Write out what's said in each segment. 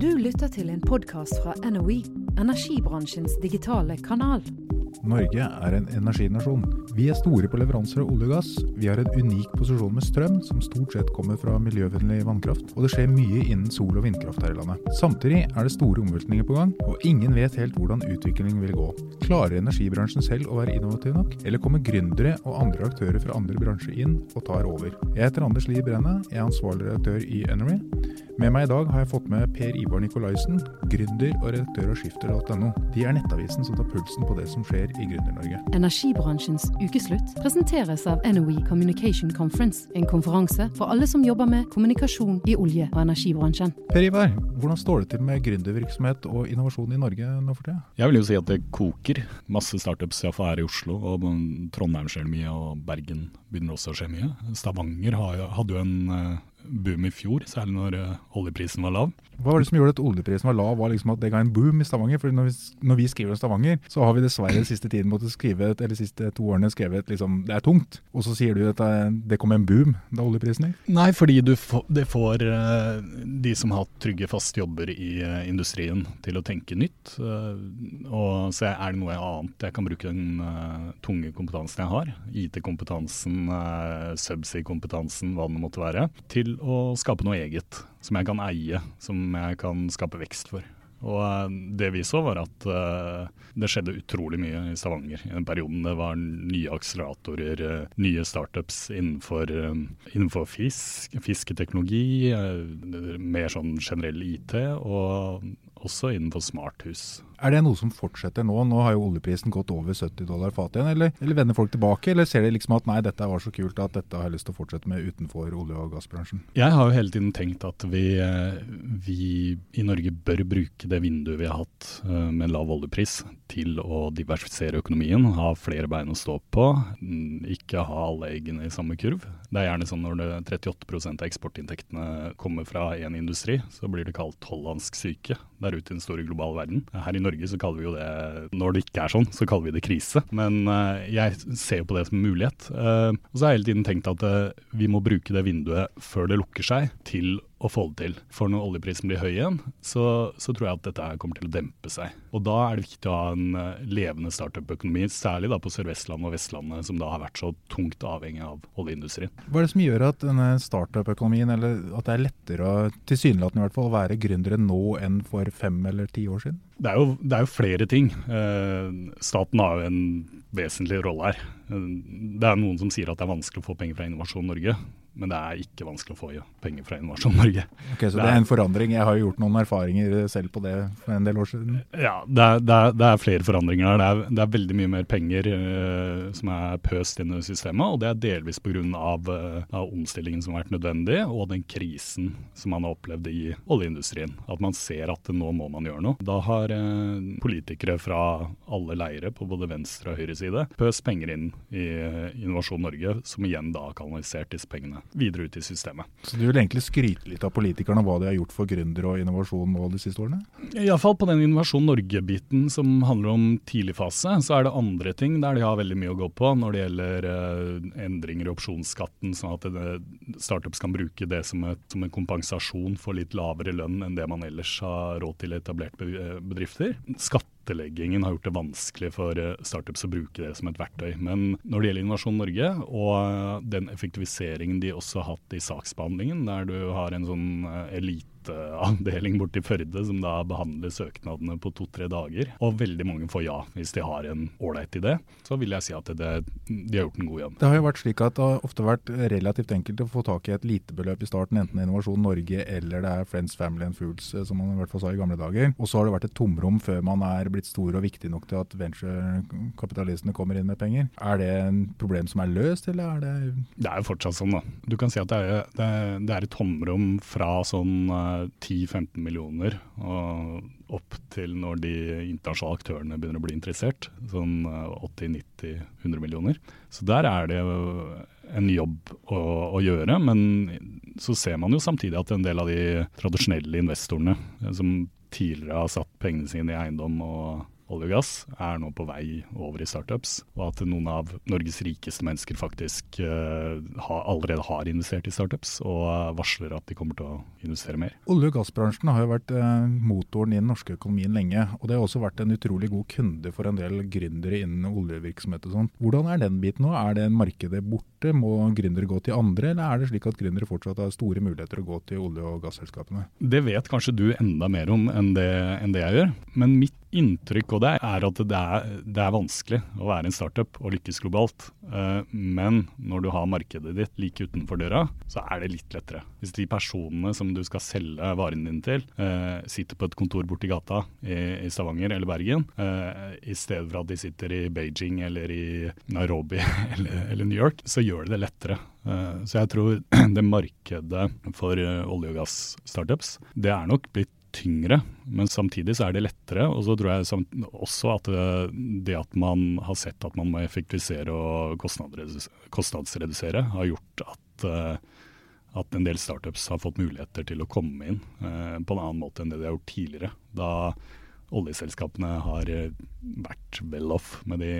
Du lytter til en podkast fra NOE, energibransjens digitale kanal. Norge er en energinasjon. Vi er store på leveranser av olje og gass. Vi har en unik posisjon med strøm, som stort sett kommer fra miljøvennlig vannkraft. Og det skjer mye innen sol- og vindkraft her i landet. Samtidig er det store omveltninger på gang, og ingen vet helt hvordan utviklingen vil gå. Klarer energibransjen selv å være innovativ nok, eller kommer gründere og andre aktører fra andre bransjer inn og tar over? Jeg heter Anders Lie Brenna, jeg er ansvarlig redaktør i Energy. Med meg i dag har jeg fått med Per Ivar Nikolaisen, gründer og redaktør av skifter.no. De er nettavisen som tar pulsen på det som skjer i Gründer-Norge. Energibransjens ukeslutt presenteres av NOE Communication Conference, en konferanse for alle som jobber med kommunikasjon i olje- og energibransjen. Per Ivar, hvordan står det til med gründervirksomhet og innovasjon i Norge nå for tida? Jeg vil jo si at det koker. Masse startups iallfall her i Oslo, og Trondheim skjer mye, og Bergen begynner også å skje mye. Stavanger hadde jo en eh, boom i fjor, særlig når uh, oljeprisen var lav. Hva var det som gjorde at oljeprisen var lav? Var liksom at det ga en boom i Stavanger? For når vi, når vi skriver om Stavanger, så har vi dessverre den siste tiden måttet skrive, eller de siste to årene skrevet liksom, det er tungt. Og så sier du at det kom en boom da oljeprisen gikk? Nei, fordi får, det får uh, de som har hatt trygge, faste jobber i uh, industrien til å tenke nytt. og så er det noe annet jeg kan bruke den tunge kompetansen jeg har, IT-kompetansen, subsea-kompetansen, hva det måtte være, til å skape noe eget som jeg kan eie, som jeg kan skape vekst for. Og eh, det vi så, var at uh, det skjedde utrolig mye i Stavanger i den perioden. Det var nye akseleratorer, uh, nye startups innenfor, innenfor fisk, fisketeknologi, mer sånn generell IT, og også innenfor smarthus. Er det noe som fortsetter nå? Nå har jo oljeprisen gått over 70 dollar fatet igjen. Eller, eller, vender folk tilbake, eller ser de liksom at nei, dette var så kult at dette har jeg lyst til å fortsette med utenfor olje- og gassbransjen? Jeg har jo hele tiden tenkt at vi, vi i Norge bør bruke det vinduet vi har hatt eh, med lav oljepris til å diversifisere økonomien. Ha flere bein å stå på. Mm, ikke ha alle eggene i samme kurv. Det er gjerne sånn når det 38% av eksportinntektene kommer fra én industri, så blir det kalt hollandsk syke der ute i den store globale verden. Her i Norge så kaller vi jo det, når det ikke er sånn, så kaller vi det krise. Men uh, jeg ser jo på det som en mulighet. Uh, og så har jeg hele tiden tenkt at uh, vi må bruke det vinduet før det lukker seg, til å få det til. For når oljeprisen blir høy igjen, så, så, tror jeg at dette kommer til å dempe seg. Og da er det viktig å ha en uh, levende startup-økonomi, særlig da på Sør-Vestlandet og Vestlandet, som da har vært så tungt avhengig av oljeindustrien. Hva er det som gjør at denne startup-økonomien, eller at det er lettere, tilsynelatende i hvert fall, å være gründere nå enn for fem eller ti år siden? Det er jo, det er jo flere ting. Eh, staten har jo en vesentlig rolle her. Uh, det er noen som sier at det er vanskelig å få penger fra Innovasjon Norge men det er ikke vanskelig å få penger fra Innovasjon Norge. Ok, Så det er, det er en forandring. Jeg har jo gjort noen erfaringer selv på det for en del år siden. Ja, det er, det er, det er flere forandringer der. Det er, det er veldig mye mer penger uh, som er pøst inn i systemet, og det er delvis pga. Uh, av omstillingen som har vært nødvendig, og den krisen som man har opplevd i oljeindustrien. At man ser at nå må man gjøre noe. Da har uh, politikere fra alle leire på både venstre og høyre side pøst penger inn i Innovasjon Norge, som igjen da har kanalisert disse pengene videre ut i systemet. Så du vil egentlig skryte litt av politikerne hva de har gjort for gründere og innovasjon nå de siste årene? Iallfall på den Innovasjon Norge-biten som handler om tidligfase, så er det andre ting der de har veldig mye å gå på når det gjelder uh, endringer i opsjonsskatten, sånn at det, startups kan bruke det som, et, som, en kompensasjon for litt lavere lønn enn det man ellers har råd til etablerte bedrifter. Skatt skatteleggingen har gjort det vanskelig for eh, startups å bruke det som et verktøy. Men når det gjelder Innovasjon Norge og eh, den effektiviseringen de også har hatt i saksbehandlingen, der du har en sånn eh, elite avdeling borti Førde som da behandler søknadene på to-tre dager. Og veldig mange får ja hvis de har en ålreit idé. Så vil jeg si at det, de har gjort en god jobb. Det har jo vært slik at det har ofte vært relativt enkelt å få tak i et lite beløp i starten, enten Innovasjon Norge eller det er Friends, Family and Foods, eh, som man i hvert fall sa i gamle dager. Og så har det vært et tomrom før man er blitt stor og viktig nok til at venturekapitalistene kommer inn med penger. Er det en problem som er løst, eller er det Det er jo fortsatt sånn, da. Du kan si at det er, det, det er et tomrom fra sånn eh, 10-15 millioner og opp til når de internasjonale aktørene begynner å bli interessert, sånn 80-90-100 eh, millioner. Så der er det en jobb å, å, gjøre. Men så ser man jo samtidig at en del av de tradisjonelle investorene eh, som tidligere har satt pengene sine i eiendom og olje og gass er nå på vei over i startups, og at noen av Norges rikeste mennesker faktisk uh, ha, allerede har investert i startups og varsler at de kommer til å investere mer. Olje- og gassbransjen har jo vært uh, motoren i den norske økonomien lenge, og det har også vært en utrolig god kunde for en del gründere innen oljevirksomhet og sånn. Hvordan er den biten nå? Er det markedet borte? Må gründere gå til andre, eller er det slik at gründere fortsatt har store muligheter å gå til olje- og gasselskapene? Det vet kanskje du enda mer om enn det, enn det jeg gjør. Men mitt inntrykk og det er at det er, det er, vanskelig å være en startup og lykkes globalt. Uh, men når du har markedet ditt like utenfor døra, så er det litt lettere. Hvis de personene som du skal selge varen din til, uh, sitter på et kontor borti gata i, Stavanger eller Bergen, uh, i stedet for at de sitter i Beijing eller i Nairobi eller New York, så gjør det det lettere. Så jeg tror det markedet for olje- og gass-startups, det er nok blitt tyngre, men samtidig så er det lettere. Og så tror jeg også at det at man har sett at man må effektivisere og kostnadsredusere, har gjort at, eh, at en del startups har fått muligheter til å komme inn eh, på en annen måte enn det de har gjort tidligere. Da oljeselskapene har eh, vært well off med de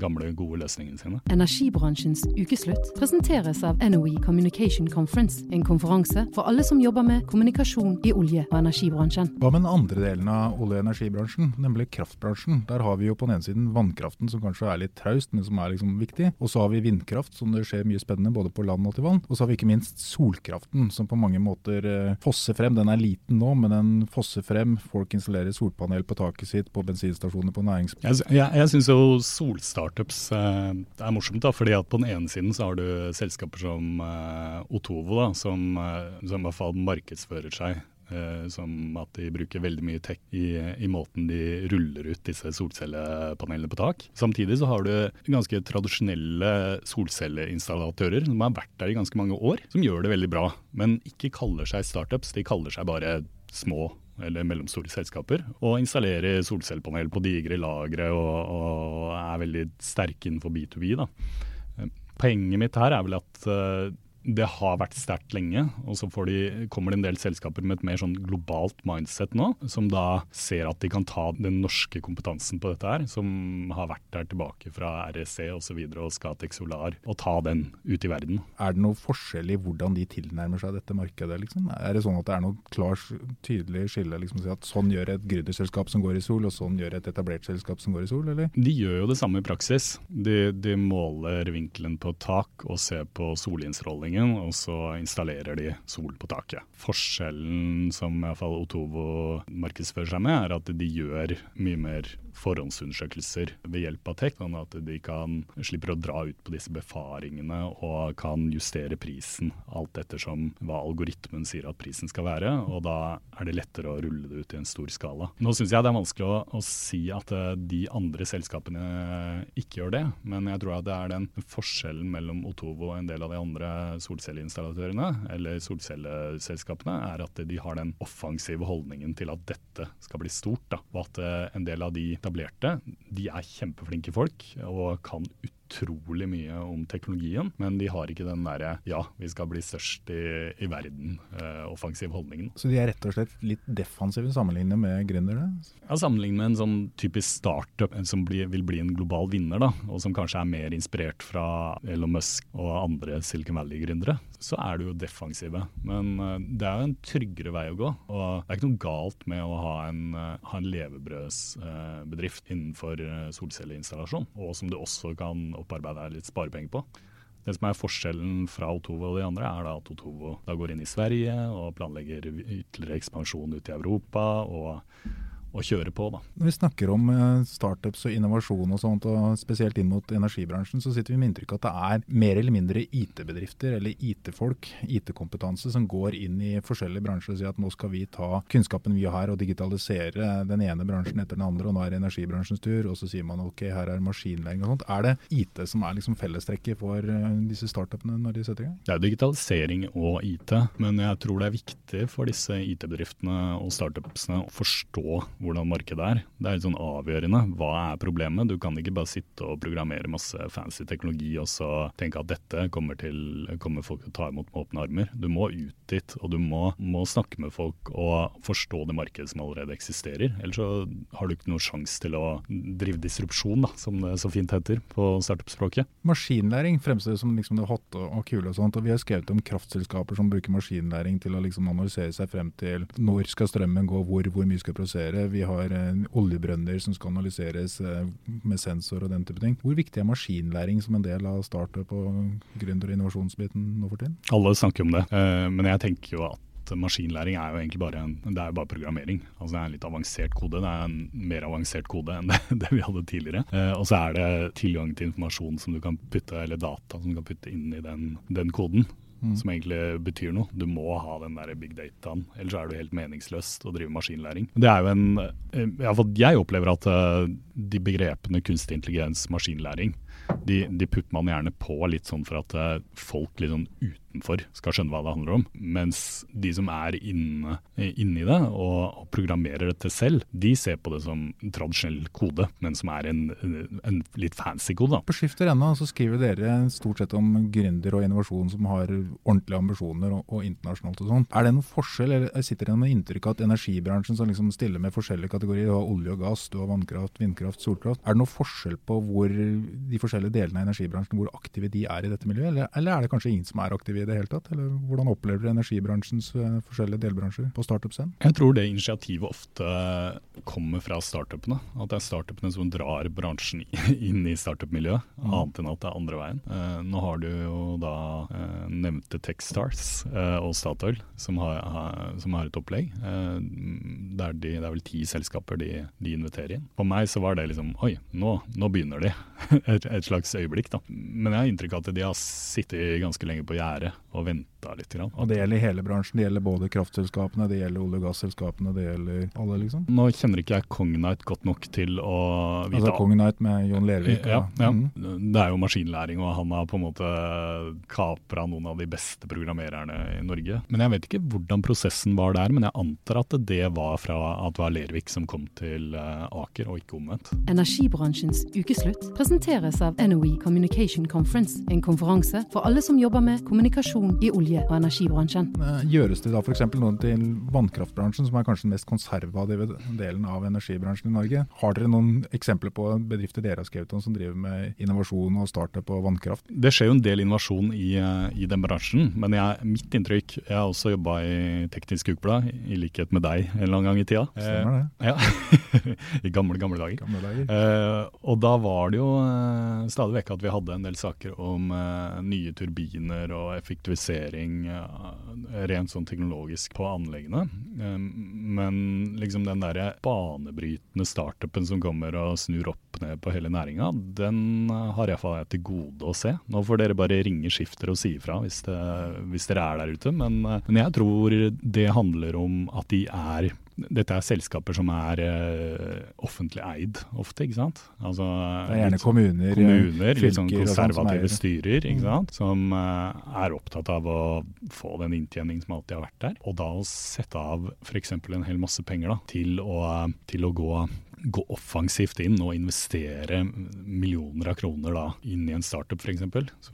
gamle, gode løsningene sine. Energibransjens ukeslutt presenteres av NOE Communication Conference, en konferanse for alle som jobber med kommunikasjon i olje- og energibransjen. Hva med den andre delen av olje- og energibransjen, nemlig kraftbransjen? Der har vi jo på den ene siden vannkraften, som kanskje er litt traust, men som er liksom viktig. Og så har vi vindkraft, som det skjer mye spennende både på land og til vann. Og så har vi ikke minst solkraften, som på mange måter eh, fosser frem. Den er liten nå, men den fosser frem. Folk installerer solpanel på taket sitt på bensinstasjoner på nærings... Jeg, jeg, jeg syns jo solstartups eh, er morsomt, da, fordi at på den ene siden så har du selskaper som eh, Otovo, da, som, eh, som i hvert fall markedsfører seg eh, som at de bruker veldig mye tech i, i, måten de ruller ut disse solcellepanelene på tak. Samtidig så har du ganske tradisjonelle solcelleinstallatører som har vært der i ganske mange år, som gjør det veldig bra, men ikke kaller seg startups. De kaller seg bare små eller mellomstore selskaper, og installerer solcellepanel på digre lagre og, og, er veldig sterke innenfor B2B. Da. Poenget mitt her er vel at uh, det har vært sterkt lenge, og så de, kommer det en del selskaper med et mer sånn globalt mindset nå, som da ser at de kan ta den norske kompetansen på dette her, som har vært der tilbake fra REC osv. Og, så videre, og Scatec Solar, og ta den ut i verden. Er det noe forskjell i hvordan de tilnærmer seg dette markedet? Liksom? Er det sånn at det er noe klart, tydelig skille? Liksom, at sånn gjør et gründerselskap som går i sol, og sånn gjør et etablert selskap som går i sol, eller? De gjør jo det samme i praksis. De, de måler vinkelen på tak og ser på solinnstråling innretningen, og så installerer de sol på taket. Forskjellen som i hvert fall Otovo markedsfører seg med, er at de gjør mye mer forhåndsundersøkelser ved hjelp av tech, sånn at de kan slipper å dra ut på disse befaringene og kan justere prisen alt ettersom hva algoritmen sier at prisen skal være. og Da er det lettere å rulle det ut i en stor skala. Nå syns jeg det er vanskelig å, å, si at eh, de andre selskapene ikke gjør det, men jeg tror at det er den forskjellen mellom Otovo og en del av de andre solcelleinstallatørene eller solcelleselskapene, er at de har den offensive holdningen til at dette skal bli stort. Da, og at eh, en del av de etablerte, de er kjempeflinke folk og kan utrolig mye om teknologien, men de har ikke den derre ja, vi skal bli størst i, i verden, eh, offensiv holdningen. Så de er rett og slett litt defensive sammenlignet med gründere? Ja, sammenlignet med en sånn typisk startup som blir, vil bli en global vinner, da, og som kanskje er mer inspirert fra Elon Musk og andre Silicon Valley-gründere, så er du jo defensive. Men eh, det er jo en tryggere vei å gå. Og det er ikke noe galt med å ha en, ha en levebrødsbedrift eh, innenfor solcelleinstallasjon, og som du også kan opparbeide deg litt sparepenger på. Det som er Forskjellen fra Otovo og de andre, er at Otovo da går inn i Sverige og planlegger ytterligere ekspansjon ut i Europa. og å kjøre på. Da. Når vi snakker om eh, startups og innovasjon og sånt, og spesielt inn mot energibransjen, så sitter vi med inntrykk av at det er mer eller mindre IT-bedrifter eller IT-folk, IT-kompetanse, som går inn i forskjellige bransjer og sier at nå skal vi ta kunnskapen vi har og digitalisere den ene bransjen etter den andre, og nå er det energibransjens tur. Og så sier man ok, her er maskinlæring og sånt. Er det IT som er liksom fellestrekket for eh, disse startupene når de setter i gang? Det er digitalisering og IT, men jeg tror det er viktig for disse IT-bedriftene og startupsene å forstå hvordan markedet er. Det er sånn avgjørende. Hva er problemet? Du kan ikke bare sitte og programmere masse fancy teknologi og så tenke at dette kommer, til, kommer folk til å ta imot med åpne armer. Du må ut dit, og du må, må, snakke med folk og forstå det markedet som allerede eksisterer. Ellers så har du ikke noen sjanse til å drive disrupsjon, da, som det så fint heter på startup-språket. Maskinlæring fremstår som liksom det hotte og kule og sånt. og Vi har skrevet om kraftselskaper som bruker maskinlæring til å liksom analysere seg frem til når skal strømmen gå, hvor, hvor mye skal produsere. Vi har eh, oljebrønner som skal analyseres eh, med sensor og den type ting. Hvor viktig er maskinlæring som en del av startup og gründer- og innovasjonsbiten nå for tiden? Alle snakker om det, eh, men jeg tenker jo at maskinlæring er jo egentlig bare, en, det er bare programmering. Altså Det er en litt avansert kode. Det er en mer avansert kode enn det, det vi hadde tidligere. Eh, og så er det tilgang til informasjon som du kan putte, eller data som du kan putte inn i den, den koden. Mm. Som egentlig betyr noe. Du må ha den der big dataen, ellers er det helt meningsløst å drive maskinlæring. Det er jo en, eh, Jeg opplever at eh, de begrepene kunstig intelligens, maskinlæring, de, de, putter man gjerne på litt sånn for at uh, folk litt sånn utenfor skal skjønne hva det handler om. Mens de som er inne, inne i det og, og, programmerer dette selv, de ser på det som tradisjonell kode, men som er en, en litt fancy kode. Da. På Skifter.no så skriver dere stort sett om gründer og innovasjon som har ordentlige ambisjoner og, og internasjonalt og sånn. Er det noen forskjell, eller sitter dere med inntrykk av at energibransjen som liksom stiller med forskjellige kategorier, du har olje og gass, du har vannkraft, vindkraft, solkraft, er det noen forskjell på hvor de forskjellige delene av energibransjen, hvor aktive de er i dette miljøet? Eller, eller, er det kanskje ingen som er aktive i det hele tatt? Eller Hvordan opplever dere energibransjens uh, forskjellige delbransjer på startup-scenen? Jeg tror det initiativet ofte kommer fra startupene. At det er startupene som drar bransjen inn i startup-miljøet, mm. annet enn at det er andre veien. Uh, nå har du jo da uh, nevnte Techstars og Statoil som har, som har, et opplegg. der de, det er vel ti selskaper de, de inviterer inn. For meg så var det liksom Oi, nå, nå begynner de. et, slags øyeblikk. da. Men jeg har inntrykk av at de har sittet ganske lenge på gjerdet og venta litt. Grann. Og det gjelder hele bransjen? Det gjelder både kraftselskapene, det gjelder olje- og gasselskapene, det gjelder alle, liksom? Nå kjenner ikke jeg Cognite godt nok til å vite Altså Cognite med Jon Lervik? Ja, ja. Mm. det er jo maskinlæring, og han har på en måte kapra noen av de beste programmererne i Norge. Men jeg vet ikke hvordan prosessen var der, men jeg antar at det var fra at det var Lervik som kom til eh, Aker, og ikke omvendt. Energibransjens ukeslutt presenteres av NOE Communication Conference, en konferanse for alle som jobber med kommunikasjon i olje- og energibransjen. Eh, gjøres det da f.eks. noe til vannkraftbransjen, som er kanskje den mest konservative delen av energibransjen i Norge? Har dere noen eksempler på bedrifter dere har skrevet om som driver med innovasjon og startup på vannkraft? Det skjer jo en del innovasjon i, eh, i den bransjen, men jeg, mitt inntrykk Jeg har også jobba i Teknisk Ukeblad, i likhet med deg en lang gang i tida. Stemmer det. Eh, ja. I gamle, gamle dager. Gamle dager. Eh, og da var det jo eh, stadig vekk at vi hadde en del saker om eh, nye turbiner og effektivisering eh, rent sånn teknologisk på anleggene. Eh, men liksom den derre banebrytende startupen som kommer og snur opp ned på hele næringa, den har iallfall jeg til gode å se. Nå får dere bare ringe skifter og si ifra hvis, hvis, dere er der ute, men, men jeg tror det handler om at de er dette er selskaper som er uh, offentlig eid ofte, ikke sant. Altså, det er gjerne sånn kommuner, kommuner fylker sånn konservative styrer ikke mm. sant? som uh, er opptatt av å få den inntjening som alltid har vært der. Og da å sette av f.eks. en hel masse penger da, til å, til å gå gå offensivt inn og investere millioner av kroner da, inn i en startup f.eks.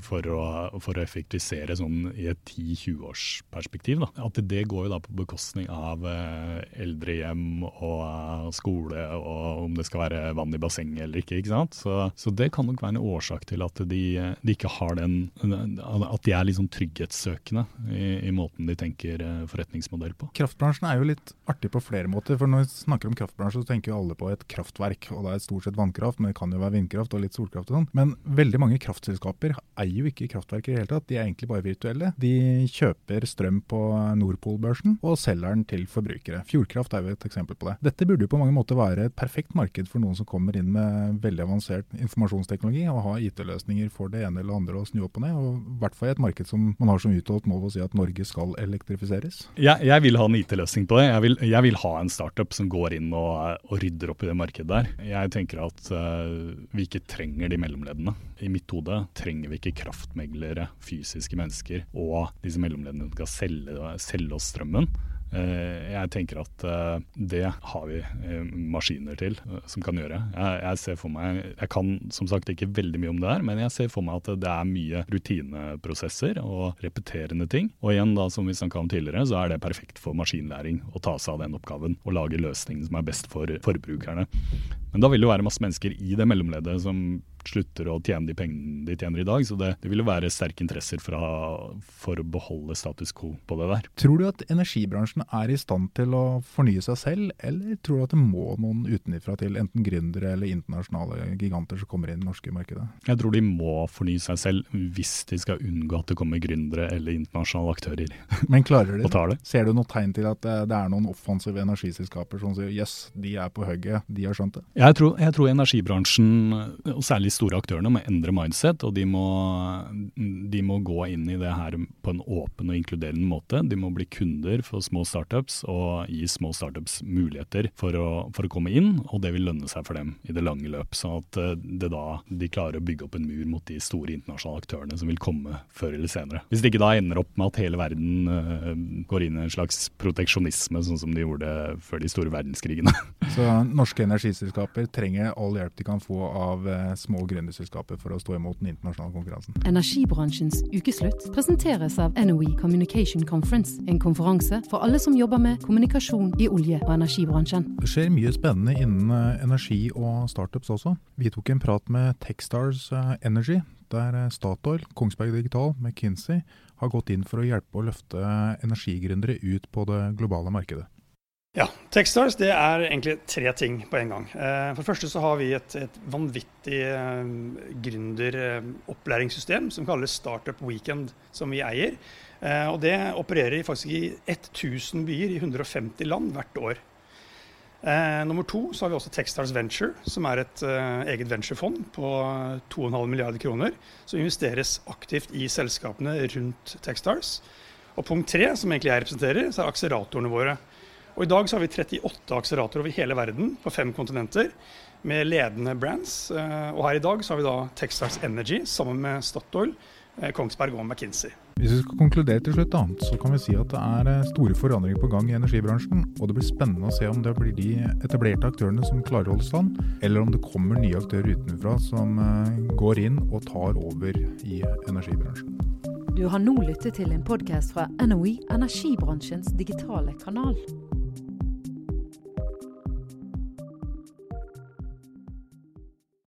For, å, for å effektivisere sånn i et 10-20-årsperspektiv. At det går jo da på bekostning av eh, eldrehjem og eh, skole og om det skal være vann i bassenget eller ikke. ikke sant? Så, så, det kan nok være en årsak til at de, de ikke har den At de er sånn trygghetssøkende i, i måten de tenker eh, forretningsmodell på. Kraftbransjen er jo litt artig på flere måter. for Når vi snakker om kraftbransjen, så tenker jo alle på et kraftverk. og Det er stort sett vannkraft, men det kan jo være vindkraft og litt solkraft og sånn. Men veldig mange kraftselskaper eier jo ikke kraftverk i det hele tatt. De er egentlig bare virtuelle. De kjøper strøm på Nordpol-børsen og selger den til forbrukere. Fjordkraft er jo et eksempel på det. Dette burde jo på mange måter være et perfekt marked for noen som kommer inn med veldig avansert informasjonsteknologi og har IT-løsninger for det ene eller andre å snu opp og ned. og I hvert fall i et marked som man har som uttalt mål å si at Norge skal elektrifiseres. Jeg, jeg vil ha en IT-løsning på det. Jeg vil, jeg vil, ha en startup som går inn og, og rydder opp i det markedet der. Jeg tenker at uh, vi ikke trenger de mellomleddene. I mitt hode trenger vi ikke kraftmeglere, fysiske mennesker og disse mellomleddene skal selge, selge oss strømmen. Eh, jeg tenker at eh, det har vi eh, maskiner til som kan gjøre. Jeg, ser for meg, jeg kan som sagt ikke veldig mye om det her, men jeg ser for meg at det er mye rutineprosesser og repeterende ting. Og igjen, da, som vi snakka om tidligere, så er det perfekt for maskinlæring å ta seg av den oppgaven og lage løsningen som er best for forbrukerne. Men da vil det jo være masse mennesker i det mellomleddet som slutter å tjene de pengene de tjener i dag. Så det, det vil jo være sterke interesser for å, for å, beholde status quo på det der. Tror du at energibransjen er i stand til å fornye seg selv, eller tror du at det må noen utenfra til, enten gründere eller internasjonale giganter som kommer inn i det norske markedet? Jeg tror de må fornye seg selv hvis de skal unngå at det kommer gründere eller internasjonale aktører. Men klarer de det? Ser du noe tegn til at det er noen offensive energiselskaper som sier jøss, yes, de er på hugget, de har skjønt det? Jeg tror, jeg tror energibransjen, og særlig store aktørene må endre mindset, og de må, de må, gå inn i det her på en åpen og inkluderende måte. De må bli kunder for små startups og gi små startups muligheter for å, for å komme inn, og det vil lønne seg for dem i det lange løp. Sånn at eh, det da de klarer å bygge opp en mur mot de store internasjonale aktørene som vil komme før eller senere. Hvis det ikke da ender opp med at hele verden uh, går inn i en slags proteksjonisme, sånn som de gjorde før de store verdenskrigene. Så norske energiselskaper trenger all hjelp de kan få av uh, små gründerselskaper for å stå imot den internasjonale konkurransen. Energibransjens ukeslutt presenteres av NOE Communication Conference, en konferanse for alle som jobber med kommunikasjon i olje- og energibransjen. Det skjer mye spennende innen eh, energi og startups også. Vi tok en prat med Techstars eh, Energy, der eh, Statoil, Kongsberg Digital, McKinsey har gått inn for å hjelpe å løfte energigründere ut på det globale markedet. Ja, Techstars det er egentlig tre ting på en gang. Eh, for det første så har vi et, et vanvittig eh, gründeropplæringssystem som kalles Startup Weekend, som vi eier. Eh, og Det opererer faktisk i 1000 byer i 150 land hvert år. nummer to så har vi også Techstars Venture, som er et eget venturefond på 2,5 milliarder kroner, som investeres aktivt i selskapene rundt Techstars. Og punkt tre, som egentlig jeg representerer, så er akseleratorene våre. Og I dag så har vi 38 akseleratorer over hele verden på fem kontinenter med ledende brands. Eh, og her i dag så har vi da Textiles Energy sammen med Statoil, eh, Kongsberg og McKinsey. Hvis vi skal konkludere til slutt, da, så kan vi si at det er eh, store forandringer på gang i energibransjen. Og det blir spennende å se om det blir de etablerte aktørene som klarer å holde stand, eller om det kommer nye aktører utenfra som går inn og tar over i energibransjen. Du har nå lyttet til en podkast fra NOE, energibransjens digitale kanal.